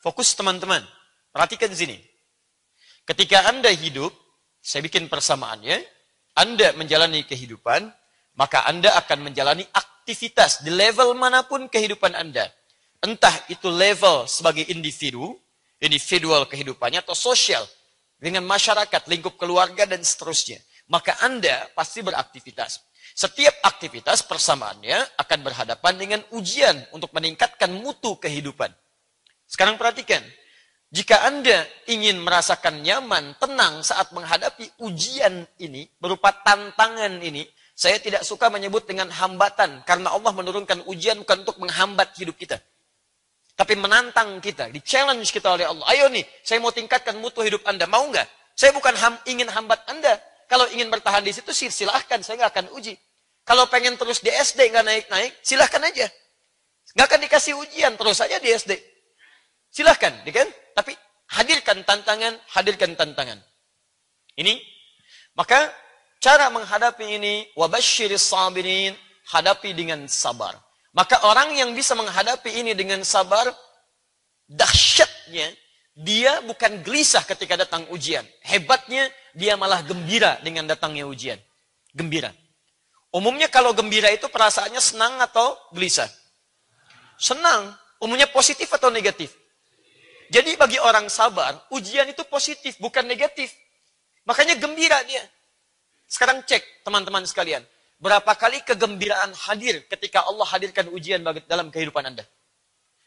Fokus teman-teman. Perhatikan sini. Ketika Anda hidup, saya bikin persamaannya, Anda menjalani kehidupan, maka Anda akan menjalani aktivitas di level mana pun kehidupan Anda. Entah itu level sebagai individu, individual kehidupannya, atau sosial, dengan masyarakat, lingkup keluarga, dan seterusnya. Maka Anda pasti beraktivitas. Setiap aktivitas persamaannya akan berhadapan dengan ujian untuk meningkatkan mutu kehidupan. Sekarang perhatikan, jika Anda ingin merasakan nyaman, tenang saat menghadapi ujian ini, berupa tantangan ini, saya tidak suka menyebut dengan hambatan, karena Allah menurunkan ujian bukan untuk menghambat hidup kita. Tapi menantang kita, di challenge kita oleh Allah. Ayo nih, saya mau tingkatkan mutu hidup Anda, mau nggak? Saya bukan ham, ingin hambat Anda. Kalau ingin bertahan di situ, silahkan, saya nggak akan uji. Kalau pengen terus di SD nggak naik-naik, silahkan aja. Nggak akan dikasih ujian, terus saja di SD. Silahkan, ya kan? Tapi hadirkan tantangan, hadirkan tantangan. Ini, maka cara menghadapi ini, wabashiris sabirin, hadapi dengan sabar. Maka orang yang bisa menghadapi ini dengan sabar, dahsyatnya, dia bukan gelisah ketika datang ujian. Hebatnya, dia malah gembira dengan datangnya ujian. Gembira. Umumnya kalau gembira itu perasaannya senang atau gelisah? Senang. Umumnya positif atau negatif? Jadi bagi orang sabar, ujian itu positif, bukan negatif. Makanya gembira dia. Sekarang cek teman-teman sekalian. Berapa kali kegembiraan hadir ketika Allah hadirkan ujian dalam kehidupan Anda?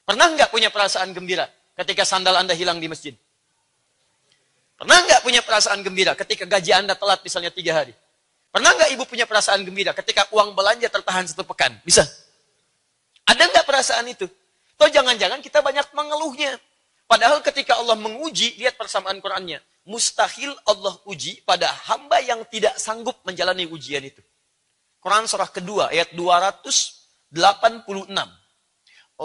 Pernah nggak punya perasaan gembira ketika sandal Anda hilang di masjid? Pernah nggak punya perasaan gembira ketika gaji Anda telat misalnya tiga hari? Pernah nggak ibu punya perasaan gembira ketika uang belanja tertahan satu pekan? Bisa? Ada nggak perasaan itu? Atau jangan-jangan kita banyak mengeluhnya. Padahal ketika Allah menguji, lihat persamaan Qur'annya. Mustahil Allah uji pada hamba yang tidak sanggup menjalani ujian itu. Quran surah kedua ayat 286.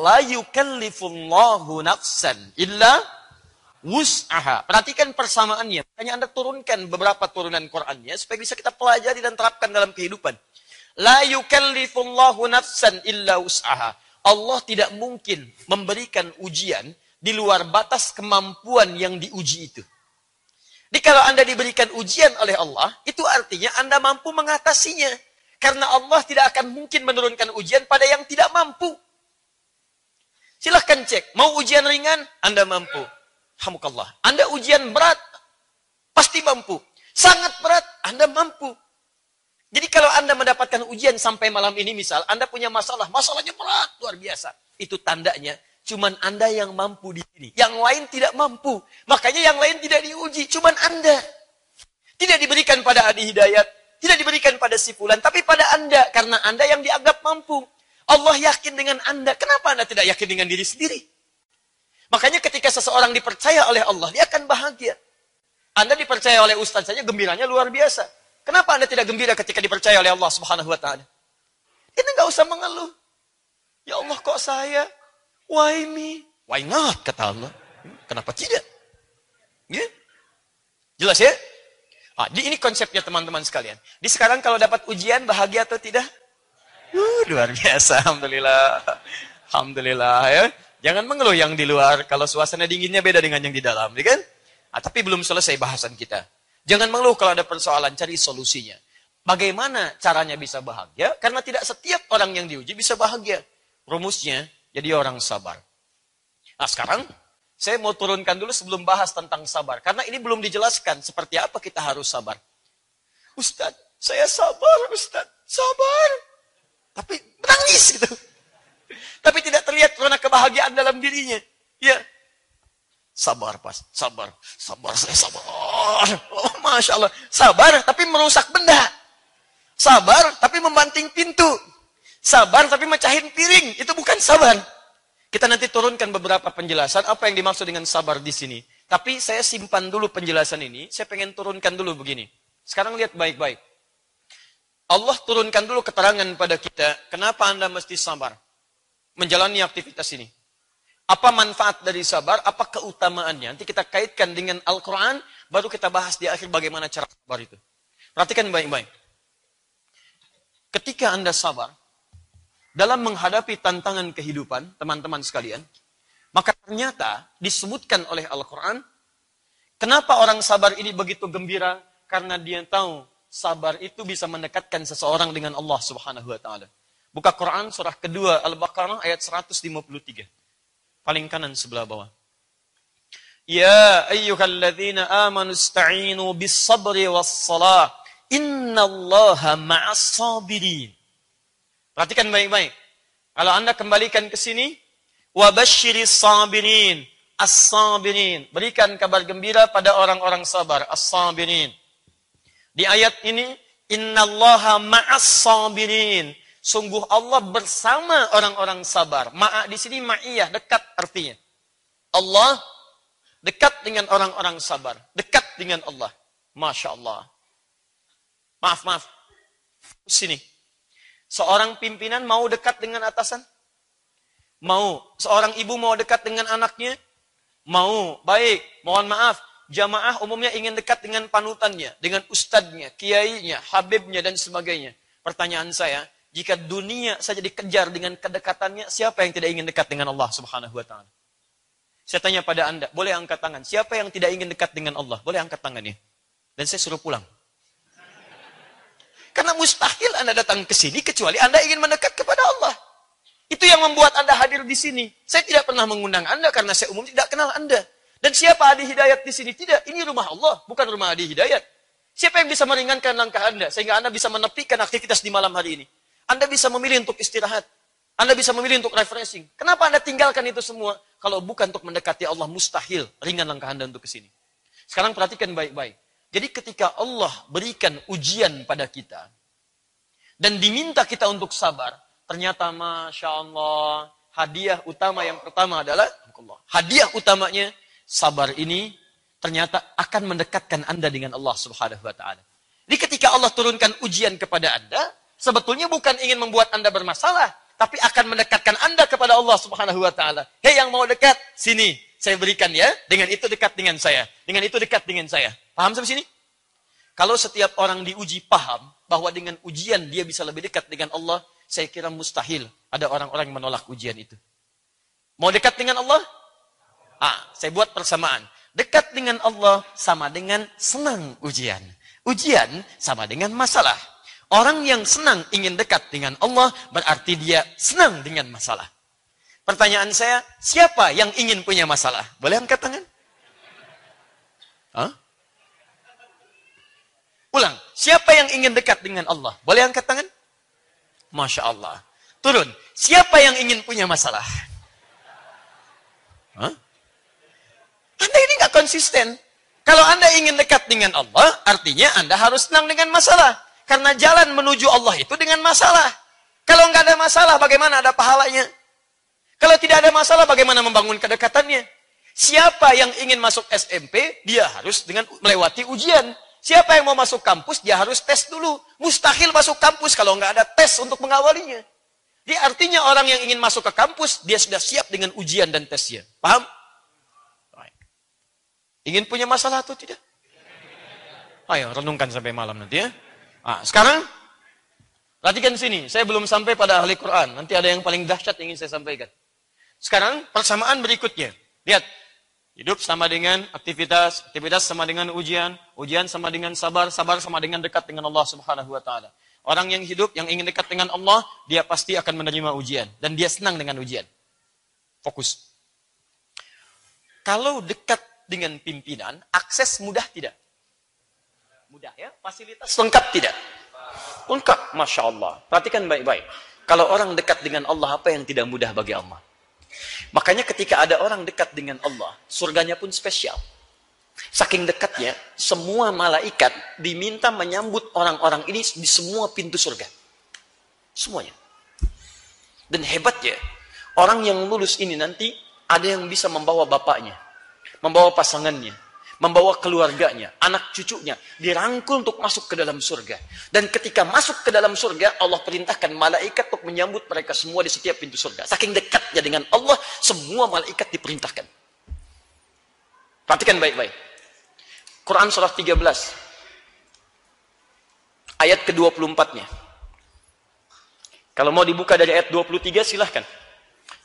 La yukallifullahu nafsan illa wus'aha. Perhatikan persamaannya. Hanya Anda turunkan beberapa turunan Qur'annya supaya bisa kita pelajari dan terapkan dalam kehidupan. La yukallifullahu nafsan illa wus'aha. Allah tidak mungkin memberikan ujian di luar batas kemampuan yang diuji itu. Jadi kalau Anda diberikan ujian oleh Allah, itu artinya Anda mampu mengatasinya. Karena Allah tidak akan mungkin menurunkan ujian pada yang tidak mampu. Silahkan cek, mau ujian ringan, Anda mampu. Hamukallah. Anda ujian berat, pasti mampu. Sangat berat, Anda mampu. Jadi kalau Anda mendapatkan ujian sampai malam ini misal, Anda punya masalah, masalahnya berat, luar biasa. Itu tandanya Cuman Anda yang mampu di sini. Yang lain tidak mampu. Makanya yang lain tidak diuji. Cuman Anda. Tidak diberikan pada Adi Hidayat. Tidak diberikan pada si Fulan. Tapi pada Anda. Karena Anda yang dianggap mampu. Allah yakin dengan Anda. Kenapa Anda tidak yakin dengan diri sendiri? Makanya ketika seseorang dipercaya oleh Allah. Dia akan bahagia. Anda dipercaya oleh Ustaz saja gembiranya luar biasa. Kenapa Anda tidak gembira ketika dipercaya oleh Allah subhanahu wa ta'ala? Ini nggak usah mengeluh. Ya Allah kok saya Why me? Why not? Kata Allah. Kenapa tidak? Ya? Jelas ya? Ah, di ini konsepnya teman-teman sekalian. Di sekarang kalau dapat ujian bahagia atau tidak? Uh, luar biasa, alhamdulillah. Alhamdulillah ya. Jangan mengeluh yang di luar kalau suasana dinginnya beda dengan yang di dalam, ya kan? Ah, tapi belum selesai bahasan kita. Jangan mengeluh kalau ada persoalan, cari solusinya. Bagaimana caranya bisa bahagia? Karena tidak setiap orang yang diuji bisa bahagia. Rumusnya, jadi orang sabar. Nah sekarang saya mau turunkan dulu sebelum bahas tentang sabar. Karena ini belum dijelaskan seperti apa kita harus sabar. Ustadz, saya sabar Ustadz. Sabar. Tapi menangis gitu. Tapi tidak terlihat karena kebahagiaan dalam dirinya. Ya. Sabar pas, sabar. Sabar, saya sabar. Oh Masya Allah. Sabar tapi merusak benda. Sabar tapi membanting pintu. Sabar tapi mecahin piring. Itu bukan sabar. Kita nanti turunkan beberapa penjelasan apa yang dimaksud dengan sabar di sini. Tapi saya simpan dulu penjelasan ini. Saya pengen turunkan dulu begini. Sekarang lihat baik-baik. Allah turunkan dulu keterangan pada kita. Kenapa Anda mesti sabar? Menjalani aktivitas ini. Apa manfaat dari sabar? Apa keutamaannya? Nanti kita kaitkan dengan Al-Quran. Baru kita bahas di akhir bagaimana cara sabar itu. Perhatikan baik-baik. Ketika Anda sabar, dalam menghadapi tantangan kehidupan, teman-teman sekalian, maka ternyata disebutkan oleh Al-Quran, kenapa orang sabar ini begitu gembira? Karena dia tahu sabar itu bisa mendekatkan seseorang dengan Allah Subhanahu wa taala. Buka Quran surah kedua Al-Baqarah ayat 153. Paling kanan sebelah bawah. Ya ayyuhalladzina amanu bis sabri was salah. Innallaha ma'as sabirin. Perhatikan baik-baik. Kalau Anda kembalikan ke sini, wabashiris sabirin, as-sabirin. Berikan kabar gembira pada orang-orang sabar, as-sabirin. Di ayat ini, innallaha ma'as sabirin. Sungguh Allah bersama orang-orang sabar. Ma'a di sini ma'iyah, dekat artinya. Allah dekat dengan orang-orang sabar. Dekat dengan Allah. Masya Allah. Maaf, maaf. Sini. Seorang pimpinan mau dekat dengan atasan? Mau. Seorang ibu mau dekat dengan anaknya? Mau. Baik. Mohon maaf. Jamaah umumnya ingin dekat dengan panutannya, dengan ustadznya, kiainya, habibnya, dan sebagainya. Pertanyaan saya, jika dunia saja dikejar dengan kedekatannya, siapa yang tidak ingin dekat dengan Allah subhanahu wa ta'ala? Saya tanya pada anda, boleh angkat tangan. Siapa yang tidak ingin dekat dengan Allah? Boleh angkat tangannya. Dan saya suruh pulang. Karena mustahil Anda datang ke sini kecuali Anda ingin mendekat kepada Allah. Itu yang membuat Anda hadir di sini. Saya tidak pernah mengundang Anda karena saya umum tidak kenal Anda. Dan siapa Adi Hidayat di sini? Tidak, ini rumah Allah, bukan rumah Adi Hidayat. Siapa yang bisa meringankan langkah Anda sehingga Anda bisa menepikan aktivitas di malam hari ini? Anda bisa memilih untuk istirahat. Anda bisa memilih untuk refreshing. Kenapa Anda tinggalkan itu semua? Kalau bukan untuk mendekati Allah, mustahil ringan langkah Anda untuk ke sini. Sekarang perhatikan baik-baik. Jadi ketika Allah berikan ujian pada kita, dan diminta kita untuk sabar, ternyata Masya Allah, hadiah utama yang pertama adalah, hadiah utamanya, sabar ini ternyata akan mendekatkan Anda dengan Allah Subhanahu wa taala. Jadi ketika Allah turunkan ujian kepada Anda, sebetulnya bukan ingin membuat Anda bermasalah, tapi akan mendekatkan Anda kepada Allah Subhanahu wa taala. Hei yang mau dekat, sini saya berikan ya. Dengan itu dekat dengan saya. Dengan itu dekat dengan saya. Paham sampai sini? Kalau setiap orang diuji paham bahwa dengan ujian dia bisa lebih dekat dengan Allah, saya kira mustahil ada orang-orang yang menolak ujian itu. Mau dekat dengan Allah? Ah, saya buat persamaan. Dekat dengan Allah sama dengan senang ujian. Ujian sama dengan masalah. Orang yang senang ingin dekat dengan Allah berarti dia senang dengan masalah. Pertanyaan saya, siapa yang ingin punya masalah? Boleh angkat tangan? Hah? Ulang, siapa yang ingin dekat dengan Allah? Boleh angkat tangan? Masya Allah. Turun, siapa yang ingin punya masalah? Hah? Anda ini nggak konsisten. Kalau Anda ingin dekat dengan Allah, artinya Anda harus senang dengan masalah. Karena jalan menuju Allah itu dengan masalah. Kalau nggak ada masalah, bagaimana ada pahalanya? Kalau tidak ada masalah, bagaimana membangun kedekatannya? Siapa yang ingin masuk SMP, dia harus dengan melewati ujian. Siapa yang mau masuk kampus, dia harus tes dulu. Mustahil masuk kampus kalau nggak ada tes untuk mengawalinya. Jadi artinya orang yang ingin masuk ke kampus, dia sudah siap dengan ujian dan tesnya. Paham? Ingin punya masalah atau tidak? Ayo, renungkan sampai malam nanti ya. Ah, sekarang, perhatikan sini. Saya belum sampai pada ahli Quran. Nanti ada yang paling dahsyat yang ingin saya sampaikan. Sekarang persamaan berikutnya. Lihat, hidup sama dengan aktivitas, aktivitas sama dengan ujian, ujian sama dengan sabar, sabar sama dengan dekat dengan Allah Subhanahu wa taala. Orang yang hidup yang ingin dekat dengan Allah, dia pasti akan menerima ujian dan dia senang dengan ujian. Fokus. Kalau dekat dengan pimpinan, akses mudah tidak? Mudah ya? Fasilitas lengkap tidak? Lengkap, Masya Allah. Perhatikan baik-baik. Kalau orang dekat dengan Allah, apa yang tidak mudah bagi Allah? Makanya ketika ada orang dekat dengan Allah, surganya pun spesial. Saking dekatnya, semua malaikat diminta menyambut orang-orang ini di semua pintu surga. Semuanya. Dan hebatnya, orang yang lulus ini nanti ada yang bisa membawa bapaknya, membawa pasangannya, membawa keluarganya, anak cucunya, dirangkul untuk masuk ke dalam surga. Dan ketika masuk ke dalam surga, Allah perintahkan malaikat untuk menyambut mereka semua di setiap pintu surga. Saking dekatnya dengan Allah, semua malaikat diperintahkan. Perhatikan baik-baik. Quran surah 13. Ayat ke-24-nya. Kalau mau dibuka dari ayat 23 silahkan.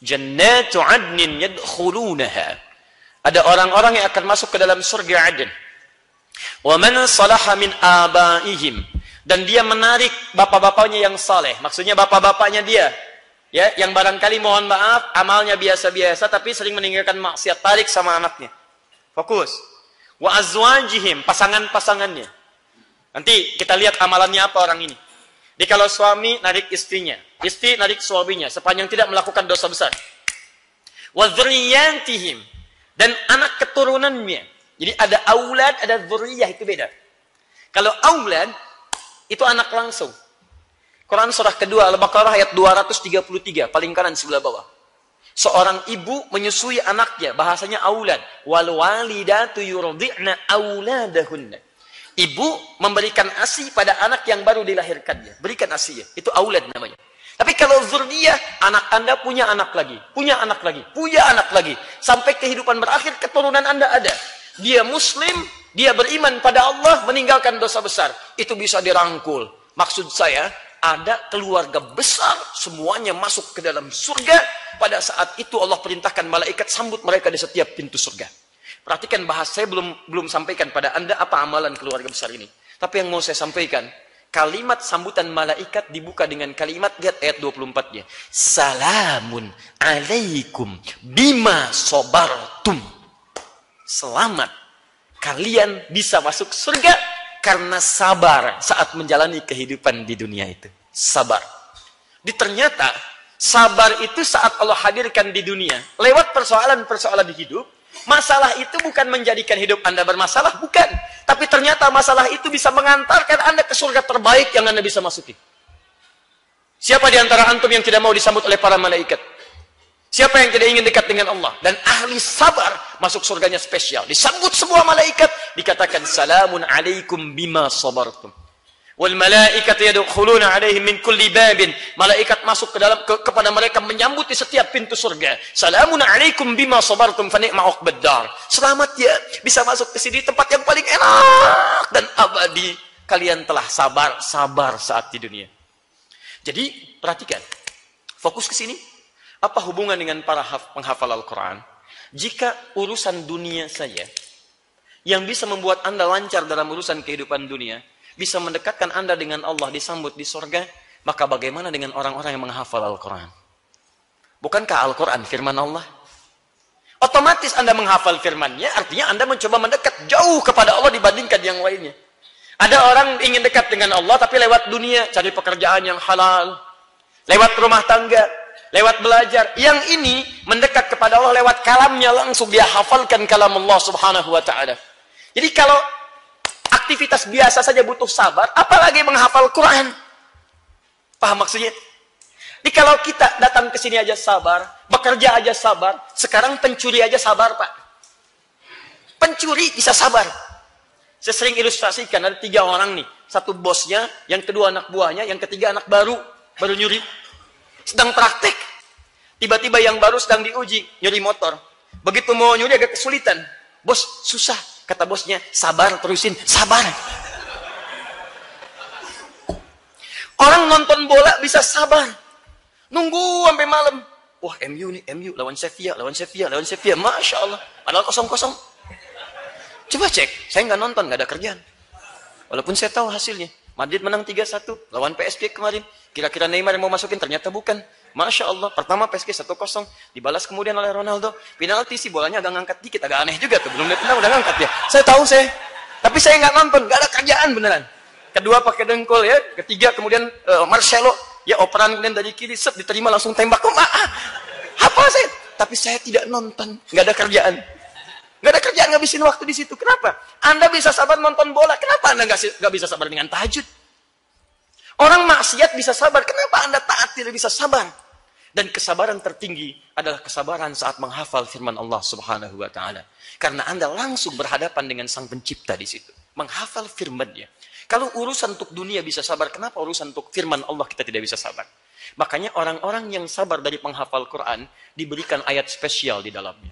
Jannatu adnin yadkhulunaha. Ada orang-orang yang akan masuk ke dalam surga Aden. Wa man salaha min abaihim. Dan dia menarik bapak-bapaknya yang saleh. Maksudnya bapak-bapaknya dia. Ya, yang barangkali mohon maaf, amalnya biasa-biasa tapi sering meninggalkan maksiat. Tarik sama anaknya. Fokus wa azwajihim, pasangan-pasangannya. Nanti kita lihat amalannya apa orang ini. Jadi kalau suami narik istrinya, istri narik suaminya sepanjang tidak melakukan dosa besar. Wa dzurriyyatihim dan anak keturunannya. Jadi ada aulad, ada dzurriyyah itu beda. Kalau aulad itu anak langsung. Quran surah kedua Al-Baqarah ayat 233 paling kanan sebelah bawah. Seorang ibu menyusui anaknya, bahasanya aulad. Wal walidatu yurdi'na auladahunna. Ibu memberikan ASI pada anak yang baru dilahirkannya. Berikan ASI ya. Itu aulad namanya. Tapi kalau zuriyah, anak Anda punya anak lagi, punya anak lagi, punya anak lagi. Sampai kehidupan berakhir, keturunan Anda ada. Dia muslim, dia beriman pada Allah, meninggalkan dosa besar. Itu bisa dirangkul. Maksud saya, ada keluarga besar, semuanya masuk ke dalam surga. Pada saat itu Allah perintahkan malaikat sambut mereka di setiap pintu surga. Perhatikan bahasa saya belum belum sampaikan pada Anda apa amalan keluarga besar ini. Tapi yang mau saya sampaikan, kalimat sambutan malaikat dibuka dengan kalimat lihat ayat 24-nya. Salamun alaikum bima sobartum. Selamat. Kalian bisa masuk surga karena sabar saat menjalani kehidupan di dunia itu. Sabar. Di ternyata sabar itu saat Allah hadirkan di dunia lewat persoalan-persoalan di hidup, masalah itu bukan menjadikan hidup Anda bermasalah, bukan. Tapi ternyata masalah itu bisa mengantarkan Anda ke surga terbaik yang Anda bisa masuki. Siapa di antara antum yang tidak mau disambut oleh para malaikat? Siapa yang tidak ingin dekat dengan Allah dan ahli sabar masuk surganya spesial. Disambut semua malaikat dikatakan salamun alaikum bima sabartum. Wal malaikatu yadkhuluna alaihim min kulli babin. Malaikat masuk ke dalam ke, kepada mereka menyambut di setiap pintu surga. Salamun alaikum bima sabartum fa ni'ma dar. Selamat ya bisa masuk ke sini tempat yang paling enak dan abadi. Kalian telah sabar, sabar saat di dunia. Jadi perhatikan. Fokus ke sini apa hubungan dengan para penghafal Al-Quran? Jika urusan dunia saja, yang bisa membuat Anda lancar dalam urusan kehidupan dunia, bisa mendekatkan Anda dengan Allah disambut di sorga, maka bagaimana dengan orang-orang yang menghafal Al-Quran? Bukankah Al-Quran firman Allah? Otomatis Anda menghafal firmannya, artinya Anda mencoba mendekat jauh kepada Allah dibandingkan yang lainnya. Ada orang ingin dekat dengan Allah, tapi lewat dunia, cari pekerjaan yang halal. Lewat rumah tangga, lewat belajar. Yang ini mendekat kepada Allah lewat kalamnya langsung dia hafalkan kalam Allah subhanahu wa ta'ala. Jadi kalau aktivitas biasa saja butuh sabar, apalagi menghafal Quran. Paham maksudnya? Jadi kalau kita datang ke sini aja sabar, bekerja aja sabar, sekarang pencuri aja sabar, Pak. Pencuri bisa sabar. Saya sering ilustrasikan, ada tiga orang nih. Satu bosnya, yang kedua anak buahnya, yang ketiga anak baru, baru nyuri sedang praktek. Tiba-tiba yang baru sedang diuji, nyuri motor. Begitu mau nyuri agak kesulitan. Bos, susah. Kata bosnya, sabar, terusin. Sabar. Orang nonton bola bisa sabar. Nunggu sampai malam. Wah, MU nih, MU lawan Sevilla, lawan Sevilla, lawan Sevilla. Masya Allah. Padahal kosong-kosong. Coba cek, saya nggak nonton, nggak ada kerjaan. Walaupun saya tahu hasilnya. Madrid menang 3-1 lawan PSG kemarin. Kira-kira Neymar yang mau masukin ternyata bukan. Masya Allah, pertama PSG 1-0, dibalas kemudian oleh Ronaldo. Penalti sih bolanya agak ngangkat dikit, agak aneh juga tuh. Belum lihat udah ngangkat ya. Saya tahu saya. Tapi saya nggak nonton, nggak ada kerjaan beneran. Kedua pakai dengkul ya, ketiga kemudian uh, Marcelo ya operan kemudian dari kiri set diterima langsung tembak. Kok ah, apa saya? Tapi saya tidak nonton, nggak ada kerjaan. Nggak ada kerjaan ngabisin waktu di situ. Kenapa? Anda bisa sabar nonton bola. Kenapa Anda nggak bisa sabar dengan tahajud? Orang maksiat bisa sabar. Kenapa Anda taat tidak bisa sabar? Dan kesabaran tertinggi adalah kesabaran saat menghafal firman Allah Subhanahu wa taala. Karena Anda langsung berhadapan dengan Sang Pencipta di situ. Menghafal firman-Nya. Kalau urusan untuk dunia bisa sabar, kenapa urusan untuk firman Allah kita tidak bisa sabar? Makanya orang-orang yang sabar dari penghafal Quran diberikan ayat spesial di dalamnya.